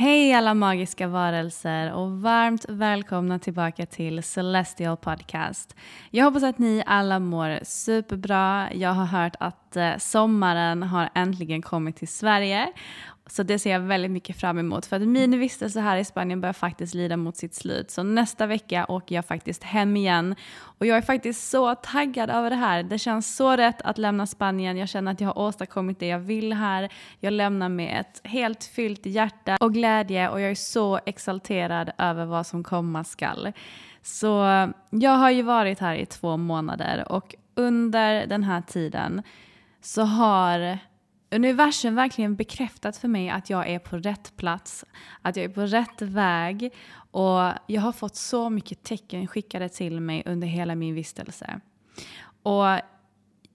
Hej alla magiska varelser och varmt välkomna tillbaka till Celestial Podcast. Jag hoppas att ni alla mår superbra. Jag har hört att eh, sommaren har äntligen kommit till Sverige så det ser jag väldigt mycket fram emot. För att min vistelse här i Spanien börjar faktiskt lida mot sitt slut. Så nästa vecka åker jag faktiskt hem igen. Och jag är faktiskt så taggad över det här. Det känns så rätt att lämna Spanien. Jag känner att jag har åstadkommit det jag vill här. Jag lämnar med ett helt fyllt hjärta och glädje. Och jag är så exalterad över vad som komma skall. Så jag har ju varit här i två månader. Och under den här tiden så har universum verkligen bekräftat för mig att jag är på rätt plats, att jag är på rätt väg och jag har fått så mycket tecken skickade till mig under hela min vistelse. Och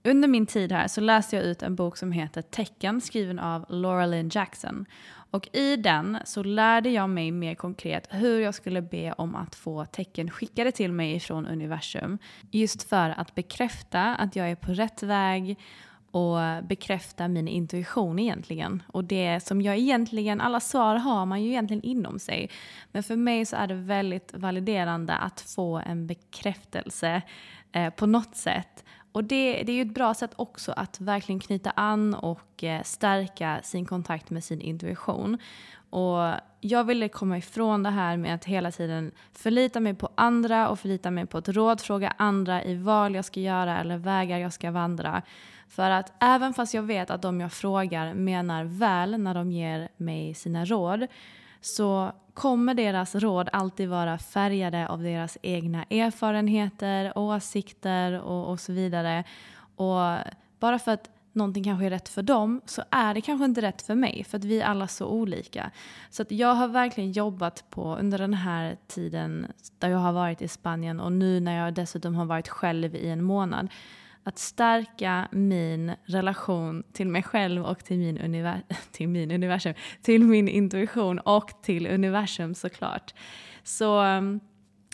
under min tid här så läste jag ut en bok som heter Tecken skriven av Laura Lynn Jackson. Och i den så lärde jag mig mer konkret hur jag skulle be om att få tecken skickade till mig från universum. Just för att bekräfta att jag är på rätt väg och bekräfta min intuition egentligen. Och det som jag egentligen, alla svar har man ju egentligen inom sig. Men för mig så är det väldigt validerande att få en bekräftelse eh, på något sätt. Och det, det är ju ett bra sätt också att verkligen knyta an och eh, stärka sin kontakt med sin intuition. Och jag ville komma ifrån det här med att hela tiden förlita mig på andra och förlita mig på att rådfråga andra i val jag ska göra eller vägar jag ska vandra. För att även fast jag vet att de jag frågar menar väl när de ger mig sina råd så kommer deras råd alltid vara färgade av deras egna erfarenheter, åsikter och, och så vidare. Och bara för att någonting kanske är rätt för dem så är det kanske inte rätt för mig för att vi är alla så olika. Så att jag har verkligen jobbat på under den här tiden där jag har varit i Spanien och nu när jag dessutom har varit själv i en månad att stärka min relation till mig själv och till min, univer till min universum, till min intuition och till universum såklart. Så mm,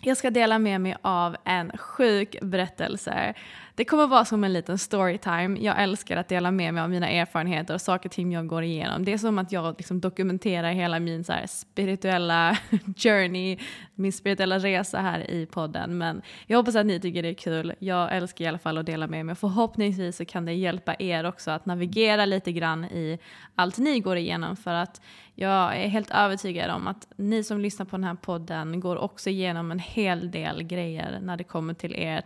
jag ska dela med mig av en sjuk berättelse det kommer vara som en liten storytime. Jag älskar att dela med mig av mina erfarenheter och saker och ting jag går igenom. Det är som att jag liksom dokumenterar hela min så spirituella journey, min spirituella resa här i podden. Men jag hoppas att ni tycker det är kul. Jag älskar i alla fall att dela med mig. Förhoppningsvis så kan det hjälpa er också att navigera lite grann i allt ni går igenom. För att jag är helt övertygad om att ni som lyssnar på den här podden går också igenom en hel del grejer när det kommer till er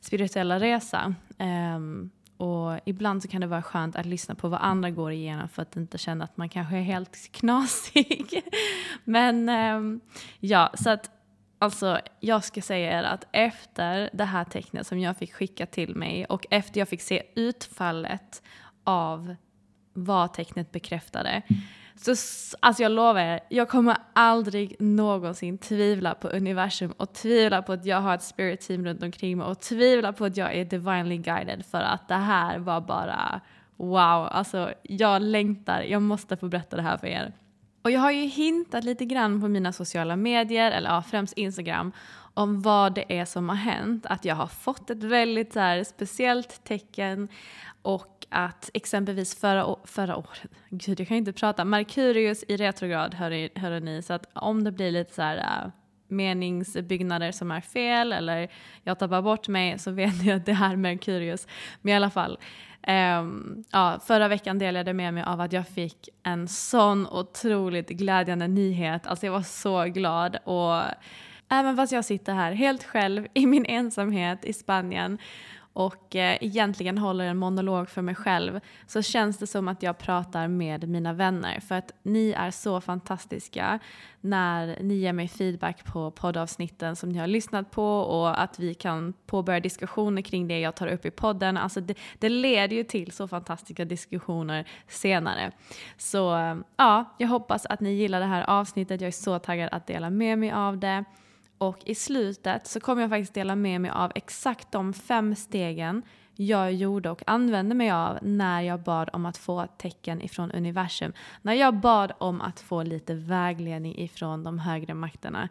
spirituella resa. Um, och ibland så kan det vara skönt att lyssna på vad andra går igenom för att inte känna att man kanske är helt knasig. Men um, ja, så att Alltså, jag ska säga er att efter det här tecknet som jag fick skicka till mig och efter jag fick se utfallet av vad tecknet bekräftade. Så alltså jag lovar er, jag kommer aldrig någonsin tvivla på universum och tvivla på att jag har ett spirit team runt omkring mig och tvivla på att jag är divinely guided för att det här var bara wow. Alltså jag längtar, jag måste få berätta det här för er. Och jag har ju hintat lite grann på mina sociala medier, eller ja, främst Instagram, om vad det är som har hänt. Att jag har fått ett väldigt så här, speciellt tecken och att exempelvis förra, förra året, gud jag kan inte prata, Merkurius i retrograd hör, hör ni, så att om det blir lite så här äh, meningsbyggnader som är fel eller jag tappar bort mig så vet ni att det är Merkurius. Men i alla fall, um, ja, förra veckan delade jag med mig av att jag fick en sån otroligt glädjande nyhet. Alltså jag var så glad och även fast jag sitter här helt själv i min ensamhet i Spanien och eh, egentligen håller en monolog för mig själv så känns det som att jag pratar med mina vänner för att ni är så fantastiska när ni ger mig feedback på poddavsnitten som ni har lyssnat på och att vi kan påbörja diskussioner kring det jag tar upp i podden. Alltså det, det leder ju till så fantastiska diskussioner senare. Så ja, jag hoppas att ni gillar det här avsnittet. Jag är så taggad att dela med mig av det. Och i slutet så kommer jag faktiskt dela med mig av exakt de fem stegen jag gjorde och använde mig av när jag bad om att få tecken ifrån universum. När jag bad om att få lite vägledning ifrån de högre makterna.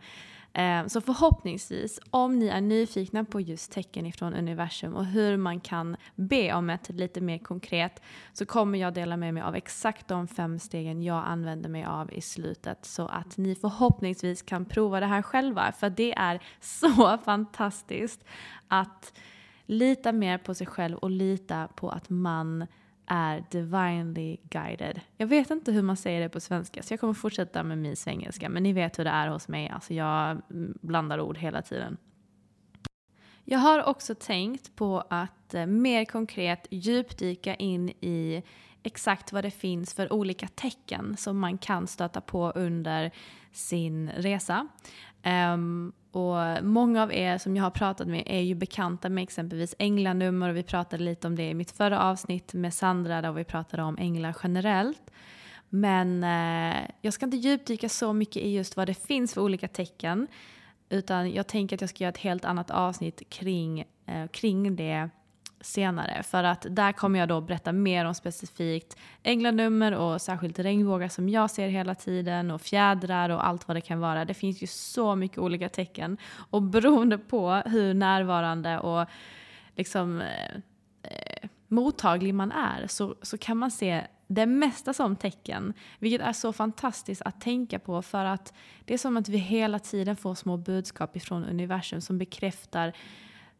Eh, så förhoppningsvis, om ni är nyfikna på just tecken ifrån universum och hur man kan be om ett lite mer konkret så kommer jag dela med mig av exakt de fem stegen jag använder mig av i slutet så att ni förhoppningsvis kan prova det här själva. För det är så fantastiskt att lita mer på sig själv och lita på att man är divinely guided. Jag vet inte hur man säger det på svenska så jag kommer fortsätta med min svengelska men ni vet hur det är hos mig, alltså jag blandar ord hela tiden. Jag har också tänkt på att eh, mer konkret djupdyka in i exakt vad det finns för olika tecken som man kan stöta på under sin resa. Um, och många av er som jag har pratat med är ju bekanta med exempelvis änglanummer och vi pratade lite om det i mitt förra avsnitt med Sandra där vi pratade om änglar generellt. Men eh, jag ska inte djupdyka så mycket i just vad det finns för olika tecken utan jag tänker att jag ska göra ett helt annat avsnitt kring, eh, kring det senare. För att där kommer jag då berätta mer om specifikt änglanummer och särskilt regnbågar som jag ser hela tiden och fjädrar och allt vad det kan vara. Det finns ju så mycket olika tecken och beroende på hur närvarande och liksom eh, eh, mottaglig man är så, så kan man se det mesta som tecken. Vilket är så fantastiskt att tänka på för att det är som att vi hela tiden får små budskap ifrån universum som bekräftar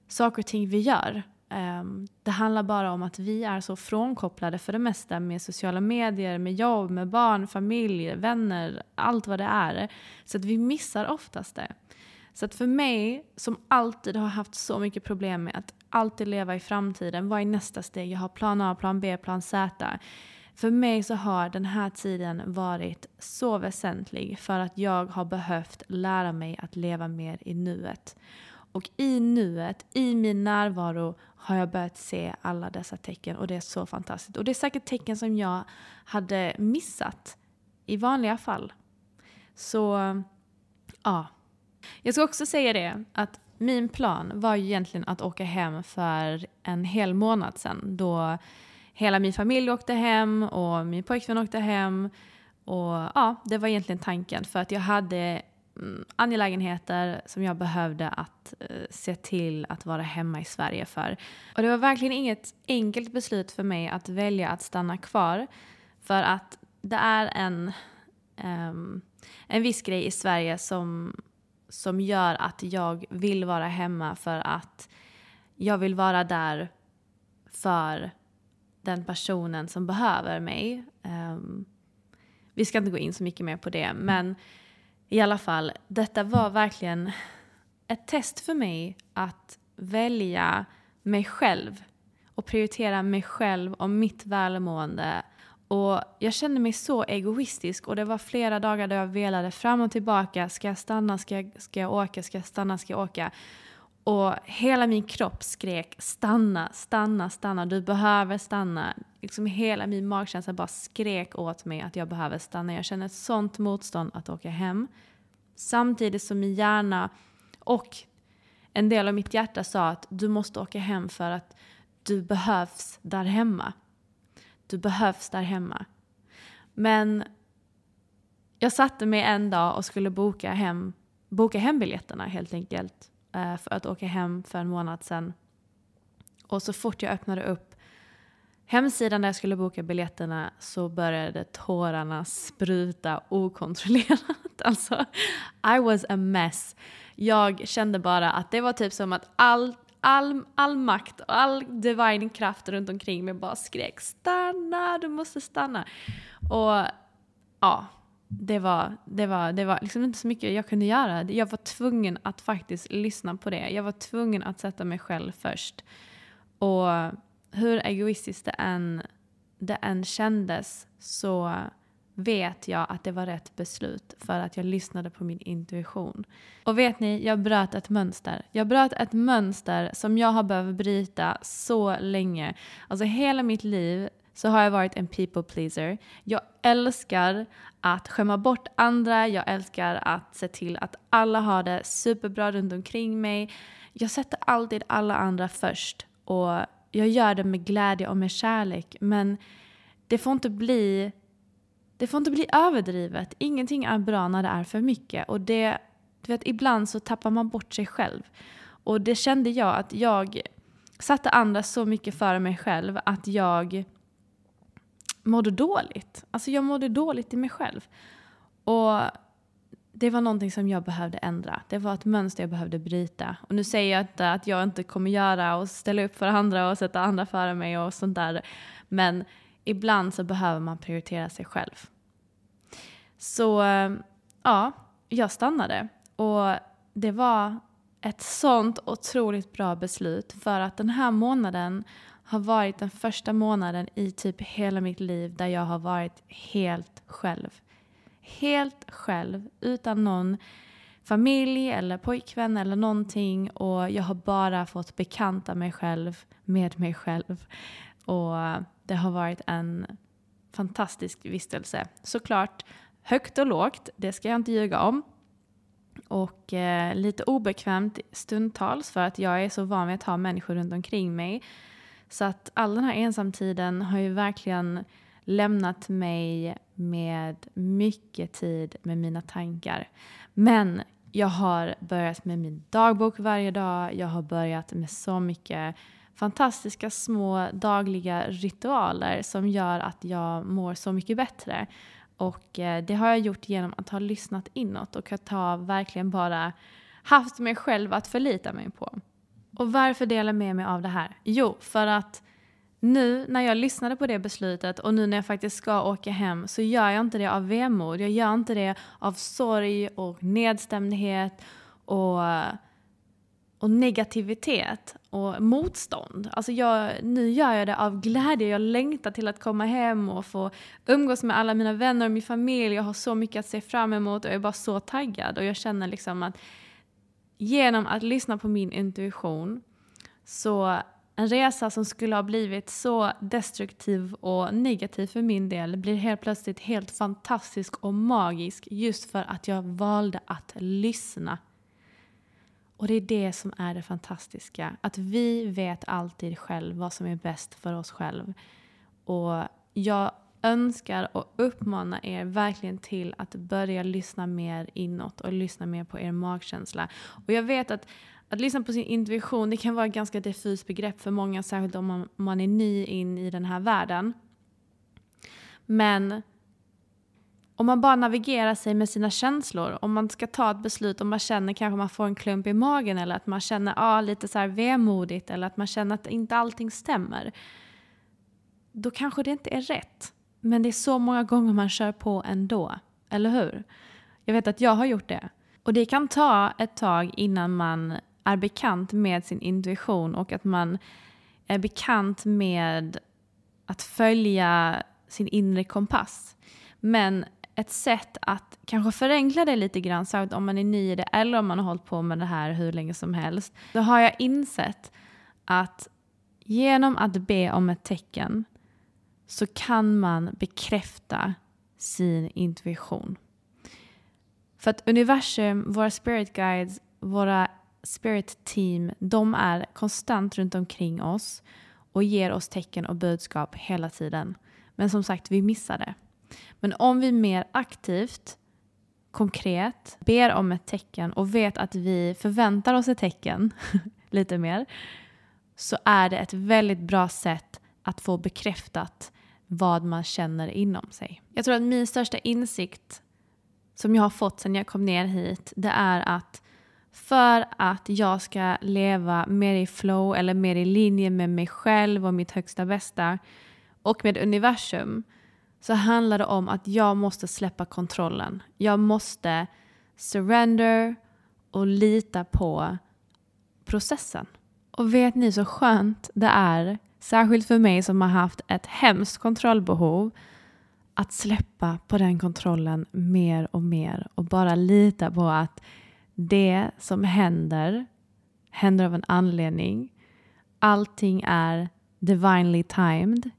saker och ting vi gör. Um, det handlar bara om att vi är så frånkopplade för det mesta med sociala medier, med jobb, med barn, familj, vänner, allt vad det är. Så att vi missar oftast det. Så att för mig, som alltid har haft så mycket problem med att alltid leva i framtiden, vad är nästa steg? Jag har plan A, plan B, plan Z. För mig så har den här tiden varit så väsentlig för att jag har behövt lära mig att leva mer i nuet. Och i nuet, i min närvaro, har jag börjat se alla dessa tecken och det är så fantastiskt. Och det är säkert tecken som jag hade missat i vanliga fall. Så ja. Jag ska också säga det att min plan var ju egentligen att åka hem för en hel månad sedan då hela min familj åkte hem och min pojkvän åkte hem. Och ja, det var egentligen tanken för att jag hade Eh, angelägenheter som jag behövde att eh, se till att vara hemma i Sverige för. Och det var verkligen inget enkelt beslut för mig att välja att stanna kvar. För att det är en, um, en viss grej i Sverige som, som gör att jag vill vara hemma för att jag vill vara där för den personen som behöver mig. Um, vi ska inte gå in så mycket mer på det, men i alla fall, detta var verkligen ett test för mig att välja mig själv och prioritera mig själv och mitt välmående Och jag kände mig så egoistisk och det var flera dagar där jag velade fram och tillbaka. Ska jag stanna? Ska jag, ska jag åka? Ska jag stanna? Ska jag åka? Och hela min kropp skrek stanna, stanna, stanna. Du behöver stanna. Liksom hela min magkänsla bara skrek åt mig att jag behöver stanna. Jag kände ett sånt motstånd att åka hem. Samtidigt som min hjärna och en del av mitt hjärta sa att du måste åka hem för att du behövs där hemma. Du behövs där hemma. Men jag satte mig en dag och skulle boka hem, boka hem biljetterna helt enkelt Eh, för att åka hem för en månad sedan. Och så fort jag öppnade upp hemsidan där jag skulle boka biljetterna så började tårarna spruta okontrollerat. Alltså, I was a mess. Jag kände bara att det var typ som att all, all, all makt och all divine kraft runt omkring mig bara skrek stanna, du måste stanna. Och ja, det var, det var, det var liksom inte så mycket jag kunde göra. Jag var tvungen att faktiskt lyssna på det. Jag var tvungen att sätta mig själv först. Och hur egoistiskt det än, det än kändes så vet jag att det var rätt beslut för att jag lyssnade på min intuition. Och vet ni, jag bröt ett mönster. Jag bröt ett mönster som jag har behövt bryta så länge. Alltså hela mitt liv så har jag varit en people pleaser. Jag älskar att skämma bort andra, jag älskar att se till att alla har det superbra runt omkring mig. Jag sätter alltid alla andra först och jag gör det med glädje och med kärlek men det får inte bli det får inte bli överdrivet. Ingenting är bra när det är för mycket. Och det, du vet, ibland så tappar man bort sig själv. Och det kände jag att jag satte andra så mycket före mig själv att jag mådde dåligt. Alltså jag mådde dåligt i mig själv. Och det var någonting som jag behövde ändra. Det var ett mönster jag behövde bryta. Och nu säger jag inte att jag inte kommer göra och ställa upp för andra och sätta andra före mig och sånt där. Men ibland så behöver man prioritera sig själv. Så ja, jag stannade. Och det var ett sånt otroligt bra beslut för att den här månaden har varit den första månaden i typ hela mitt liv där jag har varit helt själv. Helt själv, utan någon familj eller pojkvän eller någonting och jag har bara fått bekanta mig själv med mig själv. Och det har varit en fantastisk vistelse. Såklart högt och lågt, det ska jag inte ljuga om. Och eh, lite obekvämt stundtals för att jag är så van vid att ha människor runt omkring mig. Så att all den här ensamtiden har ju verkligen lämnat mig med mycket tid med mina tankar. Men jag har börjat med min dagbok varje dag. Jag har börjat med så mycket fantastiska små dagliga ritualer som gör att jag mår så mycket bättre. Och eh, det har jag gjort genom att ha lyssnat inåt och att ha verkligen bara haft mig själv att förlita mig på. Och varför delar jag med mig av det här? Jo, för att nu när jag lyssnade på det beslutet och nu när jag faktiskt ska åka hem så gör jag inte det av vemod. Jag gör inte det av sorg och nedstämdhet och och negativitet och motstånd. Alltså jag, nu gör jag det av glädje. Jag längtar till att komma hem och få umgås med alla mina vänner och min familj. Jag har så mycket att se fram emot och jag är bara så taggad. Och jag känner liksom att genom att lyssna på min intuition så en resa som skulle ha blivit så destruktiv och negativ för min del blir helt plötsligt helt fantastisk och magisk just för att jag valde att lyssna och det är det som är det fantastiska. Att vi vet alltid själv vad som är bäst för oss själva. Och jag önskar och uppmanar er verkligen till att börja lyssna mer inåt och lyssna mer på er magkänsla. Och jag vet att att lyssna på sin intuition det kan vara ett ganska diffust begrepp för många, särskilt om man, man är ny in i den här världen. Men om man bara navigerar sig med sina känslor, om man ska ta ett beslut, och man känner kanske man får en klump i magen eller att man känner ah, lite så här vemodigt eller att man känner att inte allting stämmer. Då kanske det inte är rätt. Men det är så många gånger man kör på ändå, eller hur? Jag vet att jag har gjort det. Och det kan ta ett tag innan man är bekant med sin intuition och att man är bekant med att följa sin inre kompass. Men ett sätt att kanske förenkla det lite grann, särskilt om man är ny i det eller om man har hållit på med det här hur länge som helst. Då har jag insett att genom att be om ett tecken så kan man bekräfta sin intuition. För att universum, våra spirit guides, våra spirit team, de är konstant runt omkring oss och ger oss tecken och budskap hela tiden. Men som sagt, vi missar det. Men om vi mer aktivt, konkret, ber om ett tecken och vet att vi förväntar oss ett tecken lite mer, så är det ett väldigt bra sätt att få bekräftat vad man känner inom sig. Jag tror att min största insikt som jag har fått sedan jag kom ner hit, det är att för att jag ska leva mer i flow eller mer i linje med mig själv och mitt högsta bästa och med universum så handlar det om att jag måste släppa kontrollen. Jag måste surrender och lita på processen. Och vet ni så skönt det är, särskilt för mig som har haft ett hemskt kontrollbehov, att släppa på den kontrollen mer och mer och bara lita på att det som händer händer av en anledning. Allting är divinely timed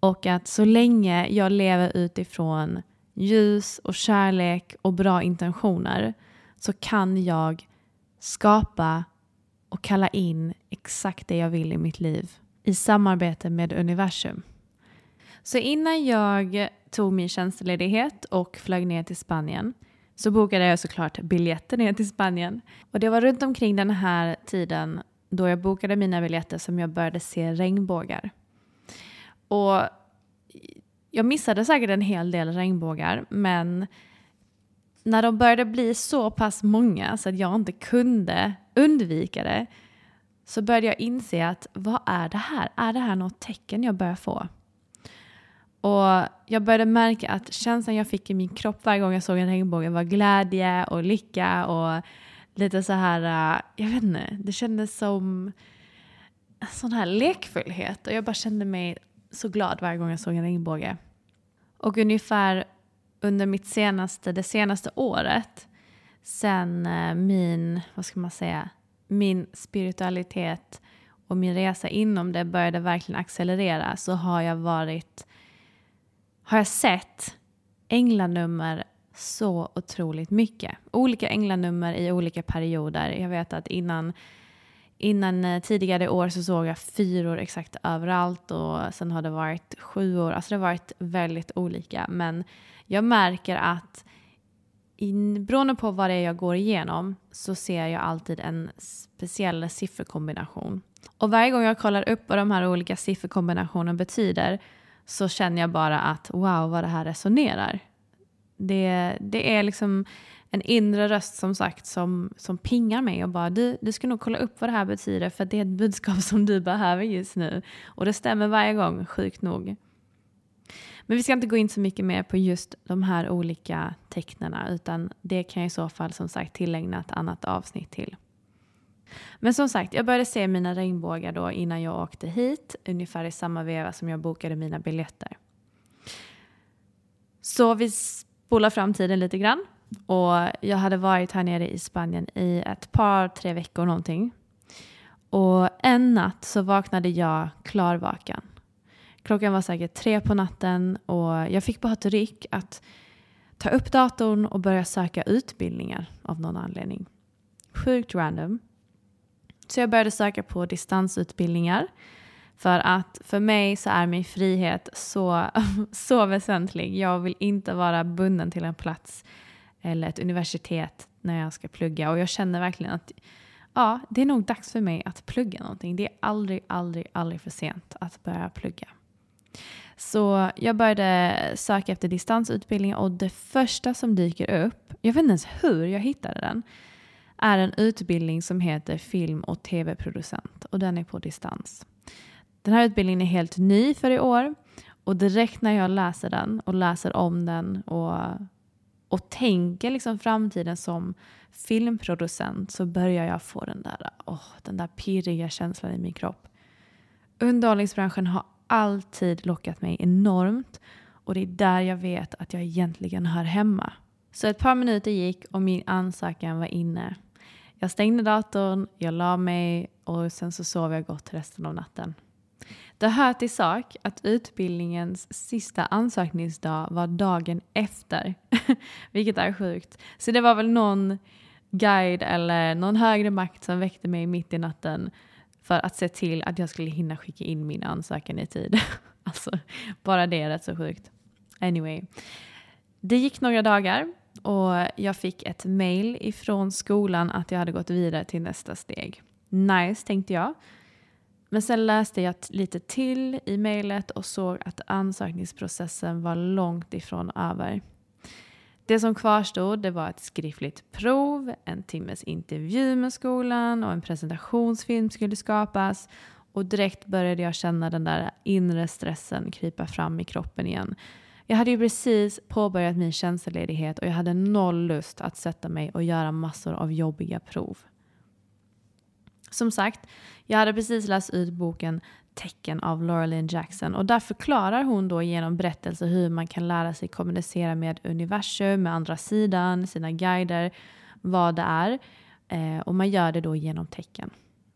och att så länge jag lever utifrån ljus och kärlek och bra intentioner så kan jag skapa och kalla in exakt det jag vill i mitt liv i samarbete med universum. Så innan jag tog min tjänstledighet och flög ner till Spanien så bokade jag såklart biljetter ner till Spanien. Och det var runt omkring den här tiden då jag bokade mina biljetter som jag började se regnbågar. Och jag missade säkert en hel del regnbågar, men när de började bli så pass många så att jag inte kunde undvika det så började jag inse att vad är det här? Är det här något tecken jag börjar få? Och jag började märka att känslan jag fick i min kropp varje gång jag såg en regnbåge var glädje och lycka och lite så här, äh, jag vet inte, det kändes som en sån här lekfullhet och jag bara kände mig så glad varje gång jag såg en regnbåge. Och ungefär under mitt senaste, det senaste året sen äh, min, vad ska man säga, min spiritualitet och min resa inom det började verkligen accelerera så har jag varit har jag sett änglanummer så otroligt mycket. Olika änglanummer i olika perioder. Jag vet att innan, innan eh, tidigare år så såg jag fyror exakt överallt och sen har det varit sju år. Alltså det har varit väldigt olika. Men jag märker att in, beroende på vad det är jag går igenom så ser jag alltid en speciell sifferkombination. Och varje gång jag kollar upp vad de här olika sifferkombinationerna betyder så känner jag bara att wow vad det här resonerar. Det, det är liksom en inre röst som sagt som, som pingar mig och bara du, du ska nog kolla upp vad det här betyder för det är ett budskap som du behöver just nu. Och det stämmer varje gång, sjukt nog. Men vi ska inte gå in så mycket mer på just de här olika tecknena utan det kan jag i så fall som sagt tillägna ett annat avsnitt till. Men som sagt, jag började se mina regnbågar då innan jag åkte hit, ungefär i samma veva som jag bokade mina biljetter. Så vi spolar fram tiden lite grann. Och jag hade varit här nere i Spanien i ett par, tre veckor någonting. Och en natt så vaknade jag klarvaken. Klockan var säkert tre på natten och jag fick bara ett ryck att ta upp datorn och börja söka utbildningar av någon anledning. Sjukt random. Så jag började söka på distansutbildningar. För att för mig så är min frihet så, så väsentlig. Jag vill inte vara bunden till en plats eller ett universitet när jag ska plugga. Och jag känner verkligen att ja, det är nog dags för mig att plugga någonting. Det är aldrig, aldrig, aldrig för sent att börja plugga. Så jag började söka efter distansutbildning och det första som dyker upp, jag vet inte ens hur jag hittade den, är en utbildning som heter film och tv-producent och den är på distans. Den här utbildningen är helt ny för i år och direkt när jag läser den och läser om den och, och tänker liksom framtiden som filmproducent så börjar jag få den där, oh, den där pirriga känslan i min kropp. Underhållningsbranschen har alltid lockat mig enormt och det är där jag vet att jag egentligen hör hemma. Så ett par minuter gick och min ansökan var inne. Jag stängde datorn, jag la mig och sen så sov jag gott resten av natten. Det hör till sak att utbildningens sista ansökningsdag var dagen efter, vilket är sjukt. Så det var väl någon guide eller någon högre makt som väckte mig mitt i natten för att se till att jag skulle hinna skicka in min ansökan i tid. alltså, bara det är rätt så sjukt. Anyway. Det gick några dagar och jag fick ett mail ifrån skolan att jag hade gått vidare till nästa steg. Nice, tänkte jag. Men sen läste jag lite till i mejlet och såg att ansökningsprocessen var långt ifrån över. Det som kvarstod det var ett skriftligt prov, en timmes intervju med skolan och en presentationsfilm skulle skapas. Och direkt började jag känna den där inre stressen krypa fram i kroppen igen. Jag hade ju precis påbörjat min tjänstledighet och jag hade noll lust att sätta mig och göra massor av jobbiga prov. Som sagt, jag hade precis läst ut boken Tecken av Laura Lynn Jackson och där förklarar hon då genom berättelser hur man kan lära sig kommunicera med universum, med andra sidan, sina guider, vad det är. Eh, och man gör det då genom tecken.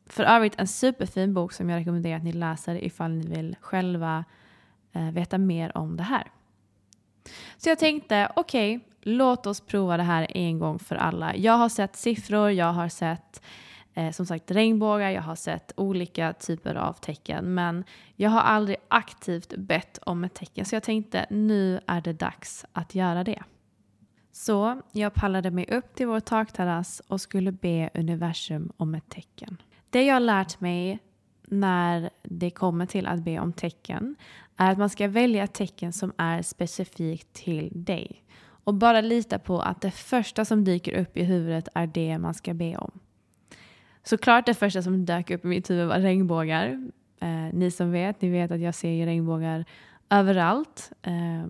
För övrigt en superfin bok som jag rekommenderar att ni läser ifall ni vill själva eh, veta mer om det här. Så jag tänkte, okej, okay, låt oss prova det här en gång för alla. Jag har sett siffror, jag har sett eh, som sagt regnbågar, jag har sett olika typer av tecken men jag har aldrig aktivt bett om ett tecken så jag tänkte nu är det dags att göra det. Så jag pallade mig upp till vår takterrass och skulle be universum om ett tecken. Det jag har lärt mig när det kommer till att be om tecken är att man ska välja ett tecken som är specifikt till dig. Och bara lita på att det första som dyker upp i huvudet är det man ska be om. Såklart det första som dök upp i mitt huvud var regnbågar. Eh, ni som vet, ni vet att jag ser regnbågar överallt. Eh,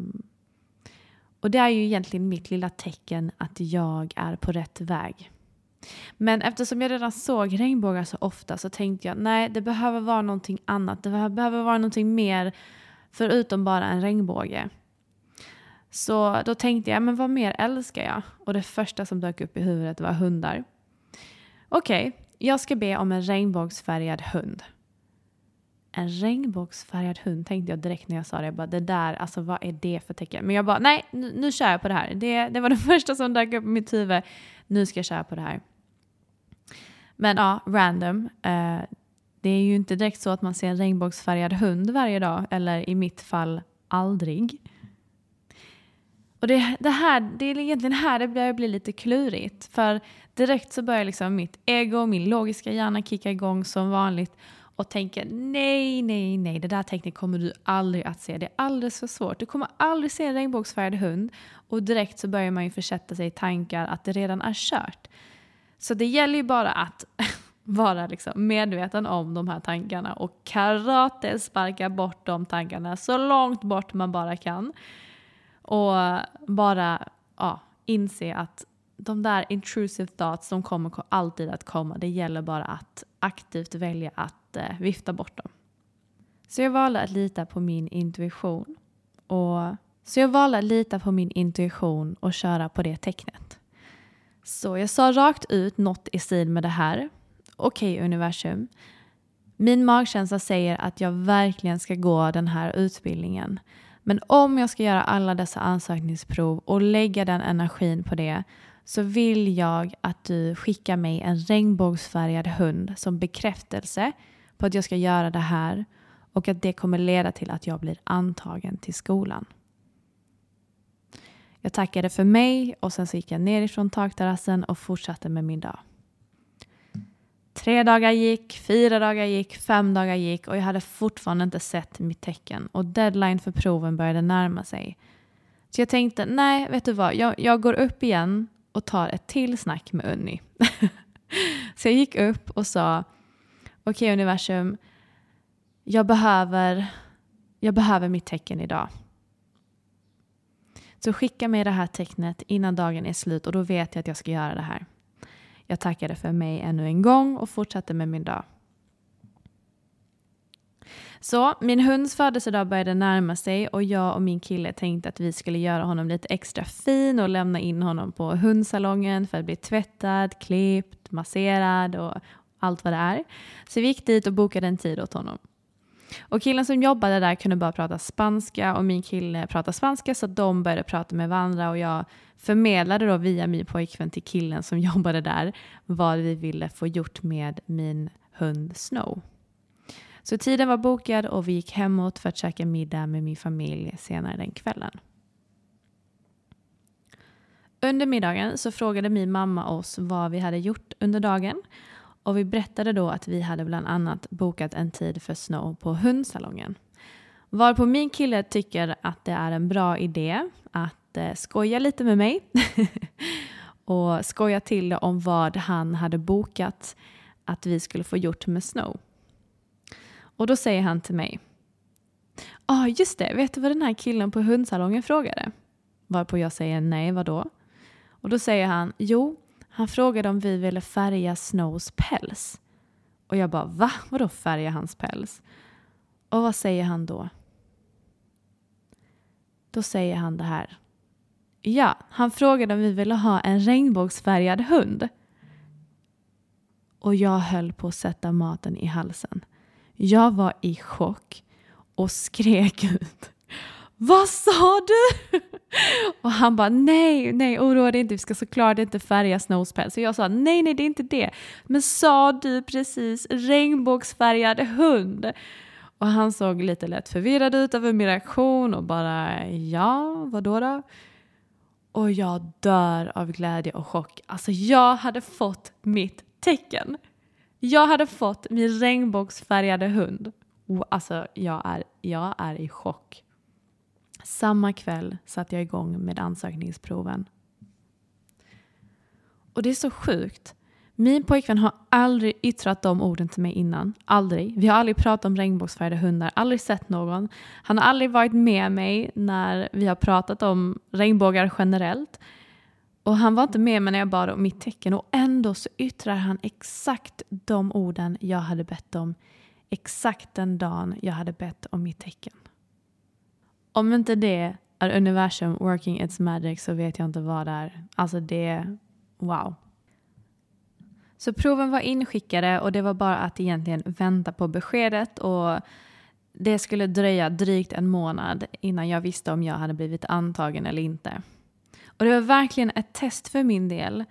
och det är ju egentligen mitt lilla tecken att jag är på rätt väg. Men eftersom jag redan såg regnbågar så ofta så tänkte jag nej, det behöver vara någonting annat. Det behöver vara någonting mer förutom bara en regnbåge. Så då tänkte jag, men vad mer älskar jag? Och det första som dök upp i huvudet var hundar. Okej, okay, jag ska be om en regnbågsfärgad hund. En regnbågsfärgad hund tänkte jag direkt när jag sa det. Jag bara, det där, alltså vad är det för tecken? Men jag bara, nej, nu, nu kör jag på det här. Det, det var det första som dök upp i mitt huvud. Nu ska jag köra på det här. Men ja, random. Eh, det är ju inte direkt så att man ser en regnbågsfärgad hund varje dag. Eller i mitt fall, aldrig. Och det, det, här, det är egentligen här det börjar bli lite klurigt. För direkt så börjar liksom mitt ego, min logiska hjärna kicka igång som vanligt och tänker nej, nej, nej, det där tecknet kommer du aldrig att se. Det är alldeles för svårt. Du kommer aldrig se en regnbågsfärgad hund. Och direkt så börjar man ju försätta sig i tankar att det redan är kört. Så det gäller ju bara att vara liksom medveten om de här tankarna och karate sparka bort de tankarna så långt bort man bara kan. Och bara ja, inse att de där intrusive thoughts, de kommer alltid att komma. Det gäller bara att aktivt välja att eh, vifta bort dem. Så jag valde att lita på min intuition. Och, så jag valde att lita på min intuition och köra på det tecknet. Så jag sa rakt ut något i stil med det här. Okej okay, universum. Min magkänsla säger att jag verkligen ska gå den här utbildningen. Men om jag ska göra alla dessa ansökningsprov och lägga den energin på det så vill jag att du skickar mig en regnbågsfärgad hund som bekräftelse på att jag ska göra det här och att det kommer leda till att jag blir antagen till skolan. Jag tackade för mig och sen så gick jag ner ifrån takterrassen och fortsatte med min dag. Tre dagar gick, fyra dagar gick, fem dagar gick och jag hade fortfarande inte sett mitt tecken och deadline för proven började närma sig. Så jag tänkte, nej, vet du vad, jag, jag går upp igen och tar ett till snack med Unni. så jag gick upp och sa, okej okay, universum, jag behöver, jag behöver mitt tecken idag. Så skicka mig det här tecknet innan dagen är slut och då vet jag att jag ska göra det här. Jag tackade för mig ännu en gång och fortsatte med min dag. Så min hunds födelsedag började närma sig och jag och min kille tänkte att vi skulle göra honom lite extra fin och lämna in honom på hundsalongen för att bli tvättad, klippt, masserad och allt vad det är. Så vi gick dit och bokade en tid åt honom. Och killen som jobbade där kunde bara prata spanska och min kille pratade spanska så de började prata med varandra och jag förmedlade då via min pojkvän till killen som jobbade där vad vi ville få gjort med min hund Snow. Så tiden var bokad och vi gick hemåt för att käka middag med min familj senare den kvällen. Under middagen så frågade min mamma oss vad vi hade gjort under dagen och vi berättade då att vi hade bland annat bokat en tid för Snow på hundsalongen. Varpå min kille tycker att det är en bra idé att att eh, skoja lite med mig och skoja till det om vad han hade bokat att vi skulle få gjort med Snow. Och då säger han till mig. Ja, ah, just det. Vet du vad den här killen på hundsalongen frågade? Varpå jag säger nej, vadå? Och då säger han, jo, han frågade om vi ville färga Snows päls. Och jag bara, va? Vadå färga hans päls? Och vad säger han då? Då säger han det här. Ja, han frågade om vi ville ha en regnbågsfärgad hund. Och jag höll på att sätta maten i halsen. Jag var i chock och skrek ut. Vad sa du? Och han bara nej, nej oroa dig inte, vi ska såklart inte färga Snowspell. Så jag sa nej, nej det är inte det. Men sa du precis regnbågsfärgad hund? Och han såg lite lätt förvirrad ut över min reaktion och bara ja, vadå då? Och jag dör av glädje och chock. Alltså jag hade fått mitt tecken. Jag hade fått min regnbågsfärgade hund. Alltså jag är, jag är i chock. Samma kväll satte jag igång med ansökningsproven. Och det är så sjukt. Min pojkvän har aldrig yttrat de orden till mig innan. Aldrig. Vi har aldrig pratat om regnbågsfärgade hundar, aldrig sett någon. Han har aldrig varit med mig när vi har pratat om regnbågar generellt. Och han var inte med mig när jag bad om mitt tecken och ändå så yttrar han exakt de orden jag hade bett om exakt den dagen jag hade bett om mitt tecken. Om inte det är universum working its magic så vet jag inte vad det är. Alltså det, wow. Så proven var inskickade och det var bara att egentligen vänta på beskedet och det skulle dröja drygt en månad innan jag visste om jag hade blivit antagen eller inte. Och det var verkligen ett test för min del.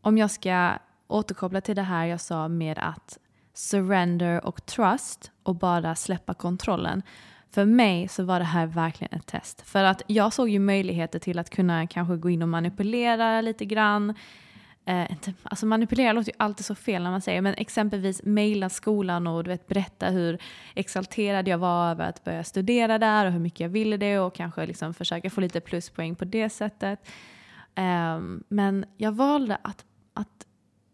Om jag ska återkoppla till det här jag sa med att surrender och trust och bara släppa kontrollen. För mig så var det här verkligen ett test. För att jag såg ju möjligheter till att kunna kanske gå in och manipulera lite grann. Eh, alltså manipulera låter ju alltid så fel när man säger men exempelvis mejla skolan och du vet, berätta hur exalterad jag var över att börja studera där och hur mycket jag ville det och kanske liksom försöka få lite pluspoäng på det sättet. Eh, men jag valde att, att,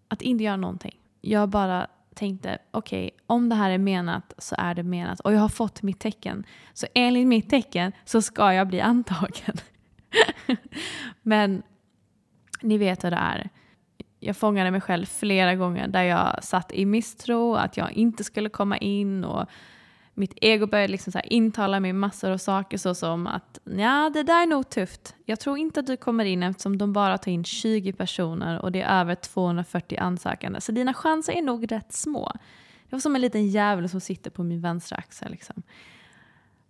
att inte göra någonting. Jag bara tänkte okej, okay, om det här är menat så är det menat och jag har fått mitt tecken. Så enligt mitt tecken så ska jag bli antagen. Men ni vet hur det är. Jag fångade mig själv flera gånger där jag satt i misstro, att jag inte skulle komma in och mitt ego började liksom så intala mig massor av saker såsom att ja, det där är nog tufft. Jag tror inte att du kommer in eftersom de bara tar in 20 personer och det är över 240 ansökande. Så dina chanser är nog rätt små. Det var som en liten djävul som sitter på min vänstra axel. Liksom.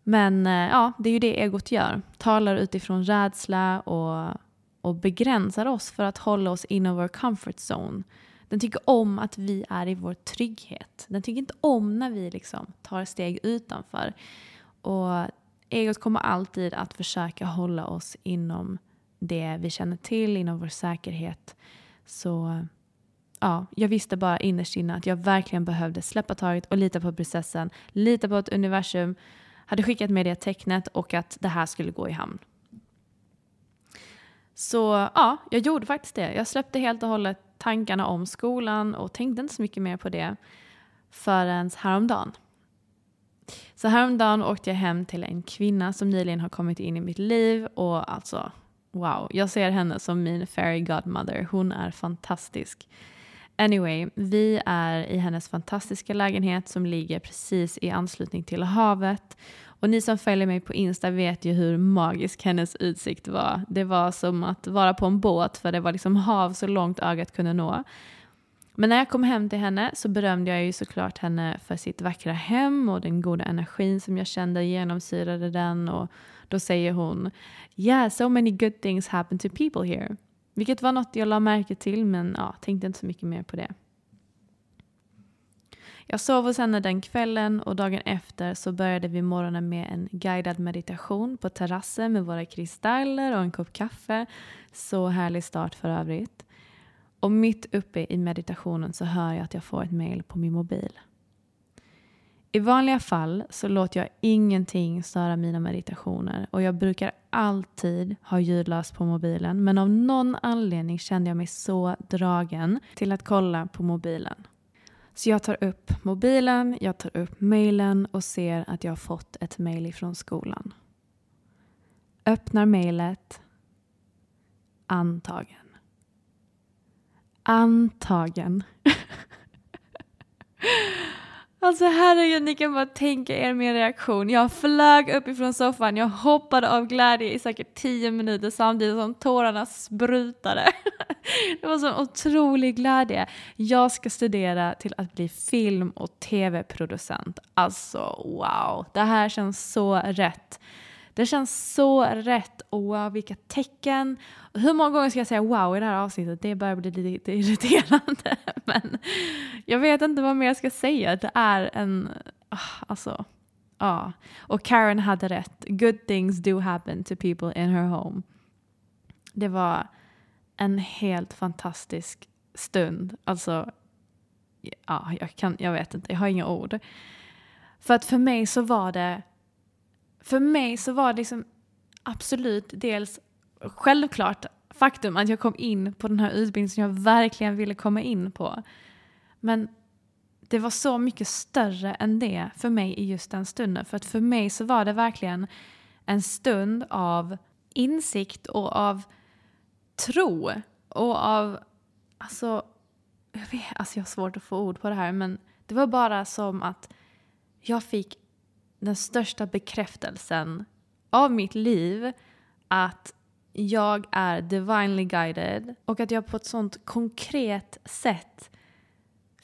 Men eh, ja, det är ju det egot gör. Talar utifrån rädsla och, och begränsar oss för att hålla oss inom vår comfort zone. Den tycker om att vi är i vår trygghet. Den tycker inte om när vi liksom tar steg utanför. Och egot kommer alltid att försöka hålla oss inom det vi känner till, inom vår säkerhet. Så ja, jag visste bara innerst inne att jag verkligen behövde släppa taget och lita på processen. Lita på att universum hade skickat mig det tecknet och att det här skulle gå i hamn. Så ja, jag gjorde faktiskt det. Jag släppte helt och hållet tankarna om skolan och tänkte inte så mycket mer på det förrän häromdagen. Så häromdagen åkte jag hem till en kvinna som nyligen har kommit in i mitt liv och alltså wow, jag ser henne som min fairy godmother. Hon är fantastisk. Anyway, vi är i hennes fantastiska lägenhet som ligger precis i anslutning till havet. Och ni som följer mig på Insta vet ju hur magisk hennes utsikt var. Det var som att vara på en båt för det var liksom hav så långt ögat kunde nå. Men när jag kom hem till henne så berömde jag ju såklart henne för sitt vackra hem och den goda energin som jag kände genomsyrade den. Och då säger hon Yeah, so many good things happen to people here. Vilket var något jag la märke till men ja, tänkte inte så mycket mer på det. Jag sov hos henne den kvällen och dagen efter så började vi morgonen med en guidad meditation på terrassen med våra kristaller och en kopp kaffe. Så härlig start för övrigt. Och mitt uppe i meditationen så hör jag att jag får ett mail på min mobil. I vanliga fall så låter jag ingenting störa mina meditationer och jag brukar alltid ha ljudlöst på mobilen men av någon anledning kände jag mig så dragen till att kolla på mobilen. Så jag tar upp mobilen, jag tar upp mejlen och ser att jag har fått ett mejl ifrån skolan. Öppnar mejlet. Antagen. Antagen. Alltså herregud, ni kan bara tänka er min reaktion. Jag flög upp ifrån soffan, jag hoppade av glädje i säkert tio minuter samtidigt som tårarna sprutade. Det var sån otrolig glädje. Jag ska studera till att bli film och tv-producent. Alltså wow, det här känns så rätt. Det känns så rätt och wow vilka tecken. Hur många gånger ska jag säga wow i det här avsnittet? Det börjar bli lite irriterande. Men jag vet inte vad mer jag ska säga. Det är en, ah, alltså, ja. Och Karen hade rätt. Good things do happen to people in her home. Det var en helt fantastisk stund. Alltså, ja, jag, kan, jag vet inte, jag har inga ord. För att för mig så var det för mig så var det liksom absolut dels självklart faktum att jag kom in på den här utbildningen som jag verkligen ville komma in på. Men det var så mycket större än det för mig i just den stunden. För att för mig så var det verkligen en stund av insikt och av tro och av, alltså, jag, vet, alltså jag har svårt att få ord på det här men det var bara som att jag fick den största bekräftelsen av mitt liv att jag är divinely guided och att jag på ett sånt konkret sätt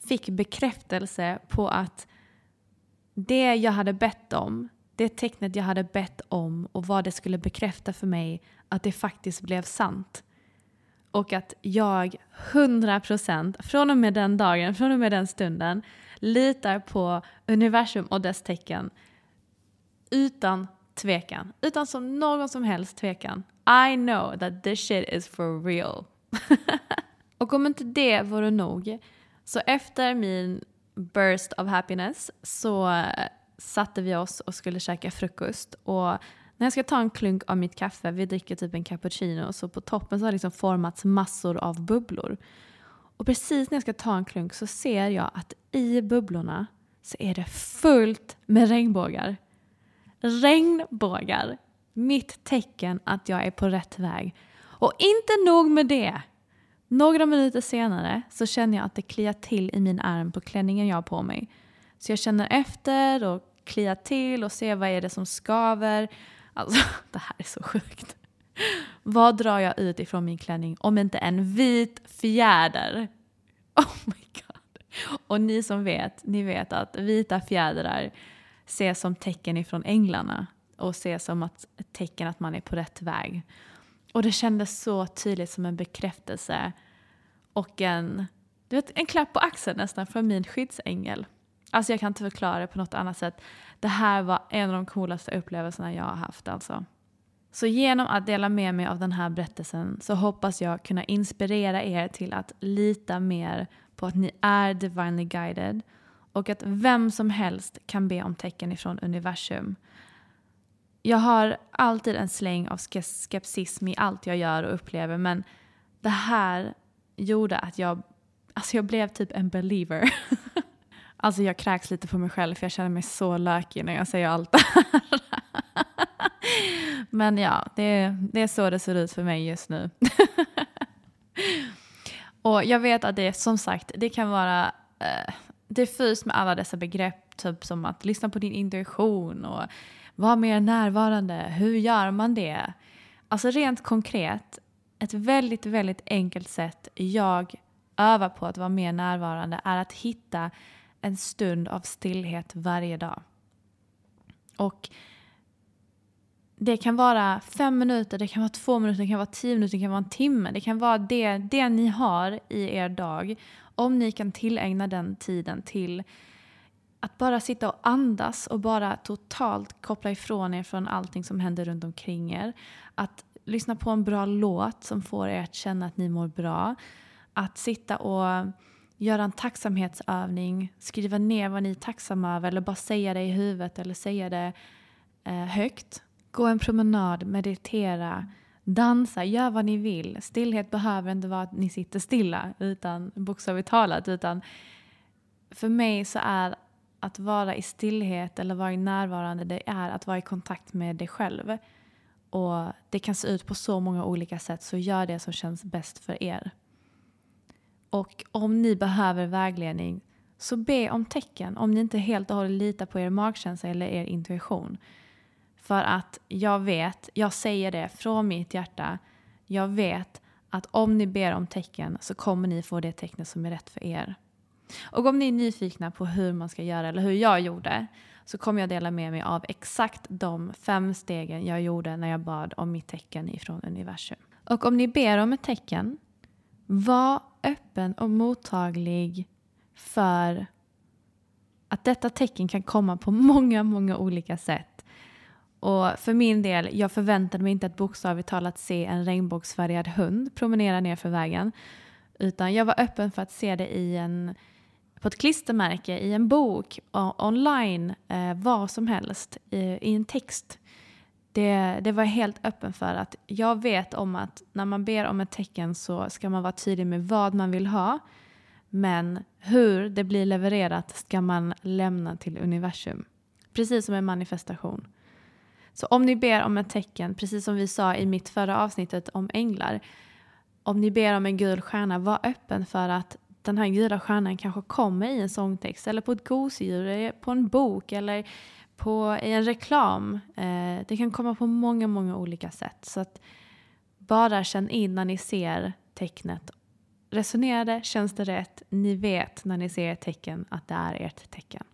fick bekräftelse på att det jag hade bett om, det tecknet jag hade bett om och vad det skulle bekräfta för mig, att det faktiskt blev sant. Och att jag 100% från och med den dagen, från och med den stunden litar på universum och dess tecken utan tvekan. Utan som någon som helst tvekan. I know that this shit is for real. och om inte det vore nog, så efter min burst of happiness så eh, satte vi oss och skulle käka frukost. Och när jag ska ta en klunk av mitt kaffe, vi dricker typ en cappuccino, så på toppen så har det liksom formats massor av bubblor. Och precis när jag ska ta en klunk så ser jag att i bubblorna så är det fullt med regnbågar. Regnbågar. Mitt tecken att jag är på rätt väg. Och inte nog med det. Några minuter senare så känner jag att det kliar till i min arm på klänningen jag har på mig. Så jag känner efter och kliar till och ser vad är det som skaver. Alltså, det här är så sjukt. Vad drar jag ut ifrån min klänning om inte en vit fjäder? Oh my god. Och ni som vet, ni vet att vita fjädrar ses som tecken ifrån änglarna och se som att, ett tecken att man är på rätt väg. Och det kändes så tydligt som en bekräftelse och en, du vet, en klapp på axeln nästan från min skyddsängel. Alltså jag kan inte förklara det på något annat sätt. Det här var en av de coolaste upplevelserna jag har haft alltså. Så genom att dela med mig av den här berättelsen så hoppas jag kunna inspirera er till att lita mer på att ni är divinely guided och att vem som helst kan be om tecken ifrån universum. Jag har alltid en släng av skepsism i allt jag gör och upplever men det här gjorde att jag, alltså jag blev typ en believer. alltså jag kräks lite på mig själv för jag känner mig så lökig när jag säger allt det här. men ja, det, det är så det ser ut för mig just nu. Och jag vet att det som sagt, det kan vara eh, diffust med alla dessa begrepp, typ som att lyssna på din intuition och vara mer närvarande. Hur gör man det? Alltså rent konkret, ett väldigt, väldigt enkelt sätt jag övar på att vara mer närvarande är att hitta en stund av stillhet varje dag. Och det kan vara fem minuter, det kan vara två minuter, det kan vara tio minuter, det kan vara en timme. Det kan vara det, det ni har i er dag. Om ni kan tillägna den tiden till att bara sitta och andas och bara totalt koppla ifrån er från allting som händer runt omkring er. Att lyssna på en bra låt som får er att känna att ni mår bra. Att sitta och göra en tacksamhetsövning, skriva ner vad ni är tacksamma över eller bara säga det i huvudet eller säga det eh, högt. Gå en promenad, meditera, dansa, gör vad ni vill. Stillhet behöver inte vara att ni sitter stilla, utan bokstavligt talat. Utan för mig så är att vara i stillhet eller vara i närvarande, det är att vara i kontakt med dig själv. Och det kan se ut på så många olika sätt, så gör det som känns bäst för er. Och om ni behöver vägledning, så be om tecken om ni inte helt och hållet litar på er magkänsla eller er intuition. För att jag vet, jag säger det från mitt hjärta, jag vet att om ni ber om tecken så kommer ni få det tecknet som är rätt för er. Och om ni är nyfikna på hur man ska göra eller hur jag gjorde så kommer jag dela med mig av exakt de fem stegen jag gjorde när jag bad om mitt tecken ifrån universum. Och om ni ber om ett tecken, var öppen och mottaglig för att detta tecken kan komma på många, många olika sätt. Och för min del, jag förväntade mig inte att bokstavligt talat se en regnbågsfärgad hund promenera ner för vägen. Utan jag var öppen för att se det i en, på ett klistermärke, i en bok, online, eh, vad som helst, i, i en text. Det, det var jag helt öppen för att jag vet om att när man ber om ett tecken så ska man vara tydlig med vad man vill ha. Men hur det blir levererat ska man lämna till universum. Precis som en manifestation. Så om ni ber om ett tecken, precis som vi sa i mitt förra avsnittet om änglar. Om ni ber om en gul stjärna, var öppen för att den här gula stjärnan kanske kommer i en sångtext eller på ett gosedjur, på en bok eller på, i en reklam. Eh, det kan komma på många, många olika sätt. Så att bara känn in när ni ser tecknet. Resonerar det? Känns det rätt? Ni vet när ni ser ett tecken att det är ert tecken.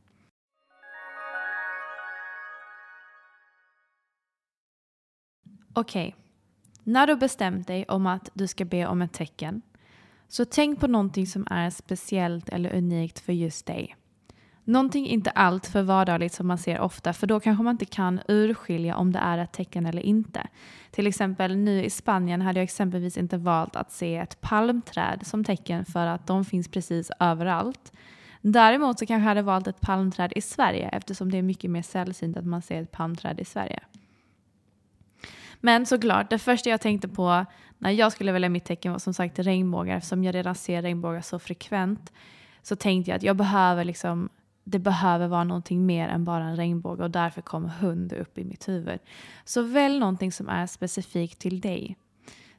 Okej, okay. när du bestämt dig om att du ska be om ett tecken så tänk på någonting som är speciellt eller unikt för just dig. Någonting inte allt för vardagligt som man ser ofta för då kanske man inte kan urskilja om det är ett tecken eller inte. Till exempel nu i Spanien hade jag exempelvis inte valt att se ett palmträd som tecken för att de finns precis överallt. Däremot så kanske jag hade valt ett palmträd i Sverige eftersom det är mycket mer sällsynt att man ser ett palmträd i Sverige. Men såklart, det första jag tänkte på när jag skulle välja mitt tecken var som sagt regnbågar eftersom jag redan ser regnbågar så frekvent. Så tänkte jag att jag behöver liksom det behöver vara någonting mer än bara en regnbåge och därför kom hund upp i mitt huvud. Så välj någonting som är specifikt till dig.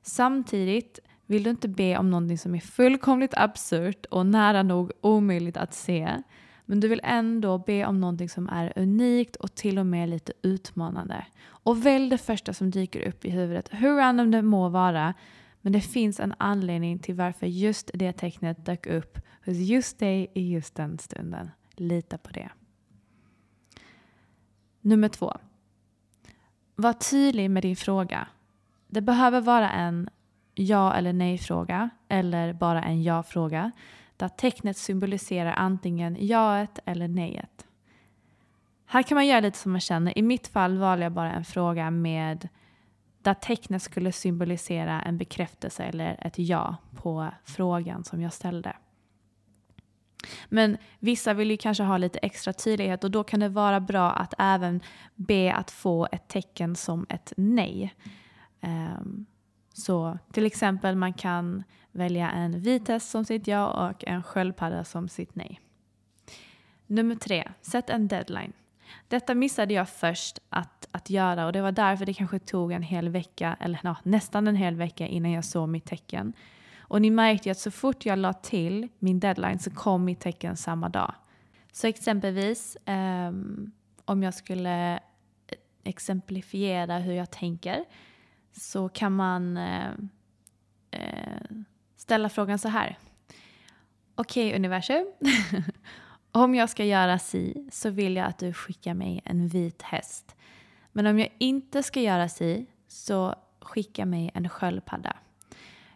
Samtidigt vill du inte be om någonting som är fullkomligt absurt och nära nog omöjligt att se. Men du vill ändå be om någonting som är unikt och till och med lite utmanande. Och välj det första som dyker upp i huvudet, hur random det må vara. Men det finns en anledning till varför just det tecknet dök upp hos just dig i just den stunden. Lita på det. Nummer två. Var tydlig med din fråga. Det behöver vara en ja eller nej-fråga eller bara en ja-fråga där tecknet symboliserar antingen jaet eller nejet. Här kan man göra lite som man känner. I mitt fall valde jag bara en fråga med där tecknet skulle symbolisera en bekräftelse eller ett ja på frågan som jag ställde. Men vissa vill ju kanske ha lite extra tydlighet och då kan det vara bra att även be att få ett tecken som ett nej. Um, så till exempel man kan välja en vit häst som sitt ja och en sköldpadda som sitt nej. Nummer tre, sätt en deadline. Detta missade jag först att, att göra och det var därför det kanske tog en hel vecka, eller no, nästan en hel vecka innan jag såg mitt tecken. Och ni märkte ju att så fort jag la till min deadline så kom mitt tecken samma dag. Så exempelvis um, om jag skulle eh, exemplifiera hur jag tänker så kan man uh, uh, ställa frågan så här. Okej okay, universum, om jag ska göra si så vill jag att du skickar mig en vit häst. Men om jag inte ska göra si så skicka mig en sköldpadda.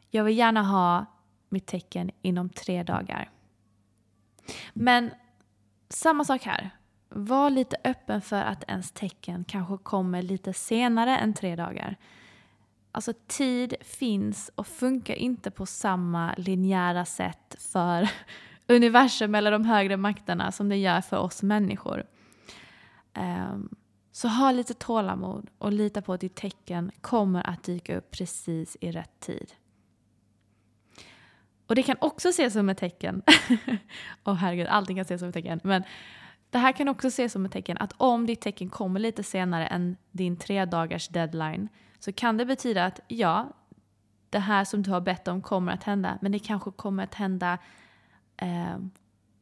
Jag vill gärna ha mitt tecken inom tre dagar. Men samma sak här. Var lite öppen för att ens tecken kanske kommer lite senare än tre dagar. Alltså tid finns och funkar inte på samma linjära sätt för universum eller de högre makterna som det gör för oss människor. Um, så ha lite tålamod och lita på att ditt tecken kommer att dyka upp precis i rätt tid. Och det kan också ses som ett tecken. Åh oh, herregud, allting kan ses som ett tecken. Men det här kan också ses som ett tecken att om ditt tecken kommer lite senare än din tre dagars deadline så kan det betyda att ja, det här som du har bett om kommer att hända men det kanske kommer att hända eh,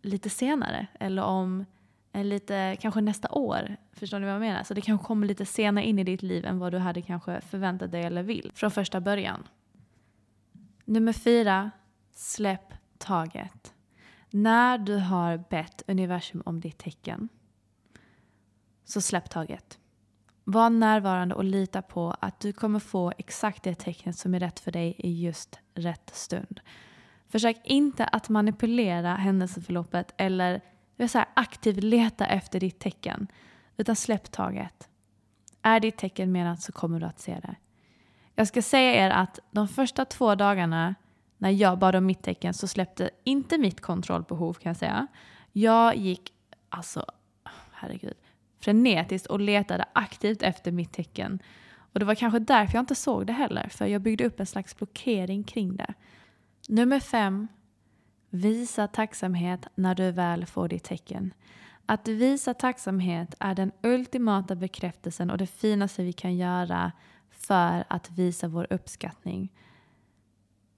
lite senare eller om eh, lite, kanske nästa år. Förstår ni vad jag menar? Så det kanske kommer lite senare in i ditt liv än vad du hade kanske förväntat dig eller vill från första början. Nummer fyra, släpp taget. När du har bett universum om ditt tecken, så släpp taget. Var närvarande och lita på att du kommer få exakt det tecknet som är rätt för dig i just rätt stund. Försök inte att manipulera händelseförloppet eller så här, aktivt leta efter ditt tecken, utan släpp taget. Är ditt tecken menat så kommer du att se det. Jag ska säga er att de första två dagarna när jag bad om mitt tecken så släppte inte mitt kontrollbehov kan jag säga. Jag gick, alltså, herregud, frenetiskt och letade aktivt efter mitt tecken. Och det var kanske därför jag inte såg det heller, för jag byggde upp en slags blockering kring det. Nummer fem. Visa tacksamhet när du väl får ditt tecken. Att visa tacksamhet är den ultimata bekräftelsen och det finaste vi kan göra för att visa vår uppskattning.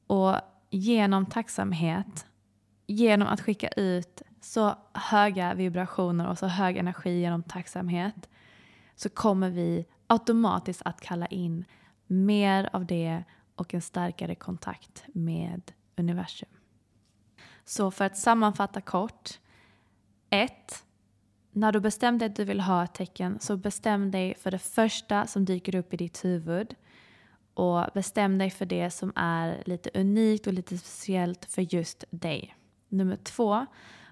Och genom tacksamhet, genom att skicka ut så höga vibrationer och så hög energi genom tacksamhet så kommer vi automatiskt att kalla in mer av det och en starkare kontakt med universum. Så för att sammanfatta kort. 1. När du bestämt dig att du vill ha ett tecken så bestäm dig för det första som dyker upp i ditt huvud och bestäm dig för det som är lite unikt och lite speciellt för just dig. Nummer två,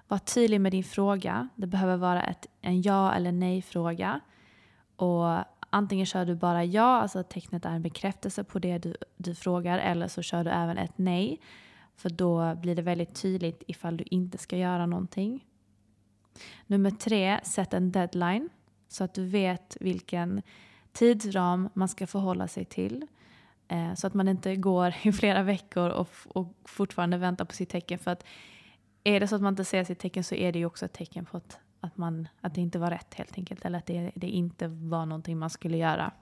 var tydlig med din fråga. Det behöver vara ett, en ja eller nej-fråga. Och antingen kör du bara ja, alltså att tecknet är en bekräftelse på det du, du frågar, eller så kör du även ett nej. För då blir det väldigt tydligt ifall du inte ska göra någonting. Nummer tre, sätt en deadline så att du vet vilken tidsram man ska förhålla sig till. Eh, så att man inte går i flera veckor och, och fortfarande väntar på sitt tecken. För att är det så att man inte ser sitt tecken så är det ju också ett tecken på att, att, man, att det inte var rätt helt enkelt. Eller att det, det inte var någonting man skulle göra.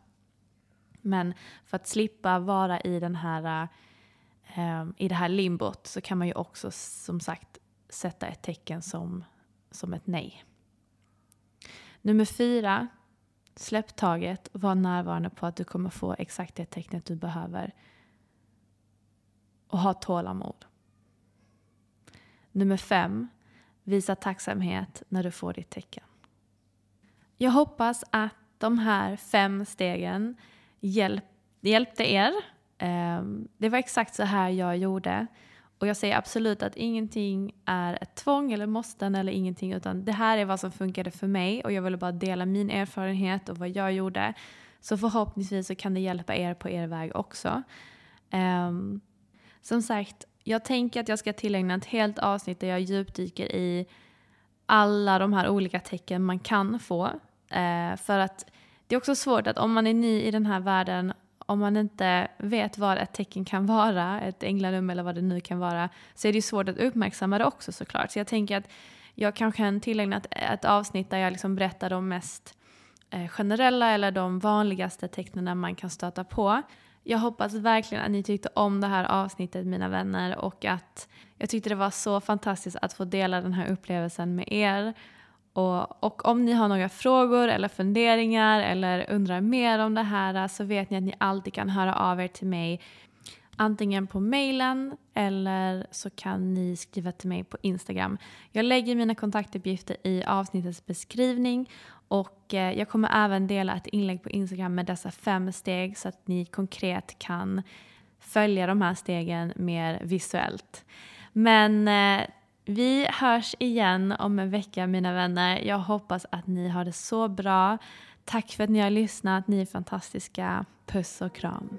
Men för att slippa vara i, den här, um, i det här limbot så kan man ju också som sagt sätta ett tecken som, som ett nej. Nummer fyra, släpp taget var närvarande på att du kommer få exakt det tecknet du behöver. Och ha tålamod. Nummer fem, visa tacksamhet när du får ditt tecken. Jag hoppas att de här fem stegen hjälp, hjälpte er. Ehm, det var exakt så här jag gjorde. Och jag säger absolut att ingenting är ett tvång eller måsten eller ingenting utan det här är vad som funkade för mig och jag ville bara dela min erfarenhet och vad jag gjorde. Så förhoppningsvis så kan det hjälpa er på er väg också. Um, som sagt, jag tänker att jag ska tillägna ett helt avsnitt där jag djupdyker i alla de här olika tecken man kan få. Eh, för att det är också svårt att om man är ny i den här världen, om man inte vet vad ett tecken kan vara, ett änglanummer eller vad det nu kan vara, så är det svårt att uppmärksamma det också såklart. Så jag tänker att jag kanske kan tillägna ett, ett avsnitt där jag liksom berättar de mest eh, generella eller de vanligaste tecknen man kan stöta på. Jag hoppas verkligen att ni tyckte om det här avsnittet mina vänner och att jag tyckte det var så fantastiskt att få dela den här upplevelsen med er. Och, och, om ni har några frågor eller funderingar eller undrar mer om det här så vet ni att ni alltid kan höra av er till mig antingen på mejlen eller så kan ni skriva till mig på Instagram. Jag lägger mina kontaktuppgifter i avsnittets beskrivning och eh, jag kommer även dela ett inlägg på Instagram med dessa fem steg så att ni konkret kan följa de här stegen mer visuellt. Men eh, vi hörs igen om en vecka mina vänner. Jag hoppas att ni har det så bra. Tack för att ni har lyssnat. Ni är fantastiska. Puss och kram.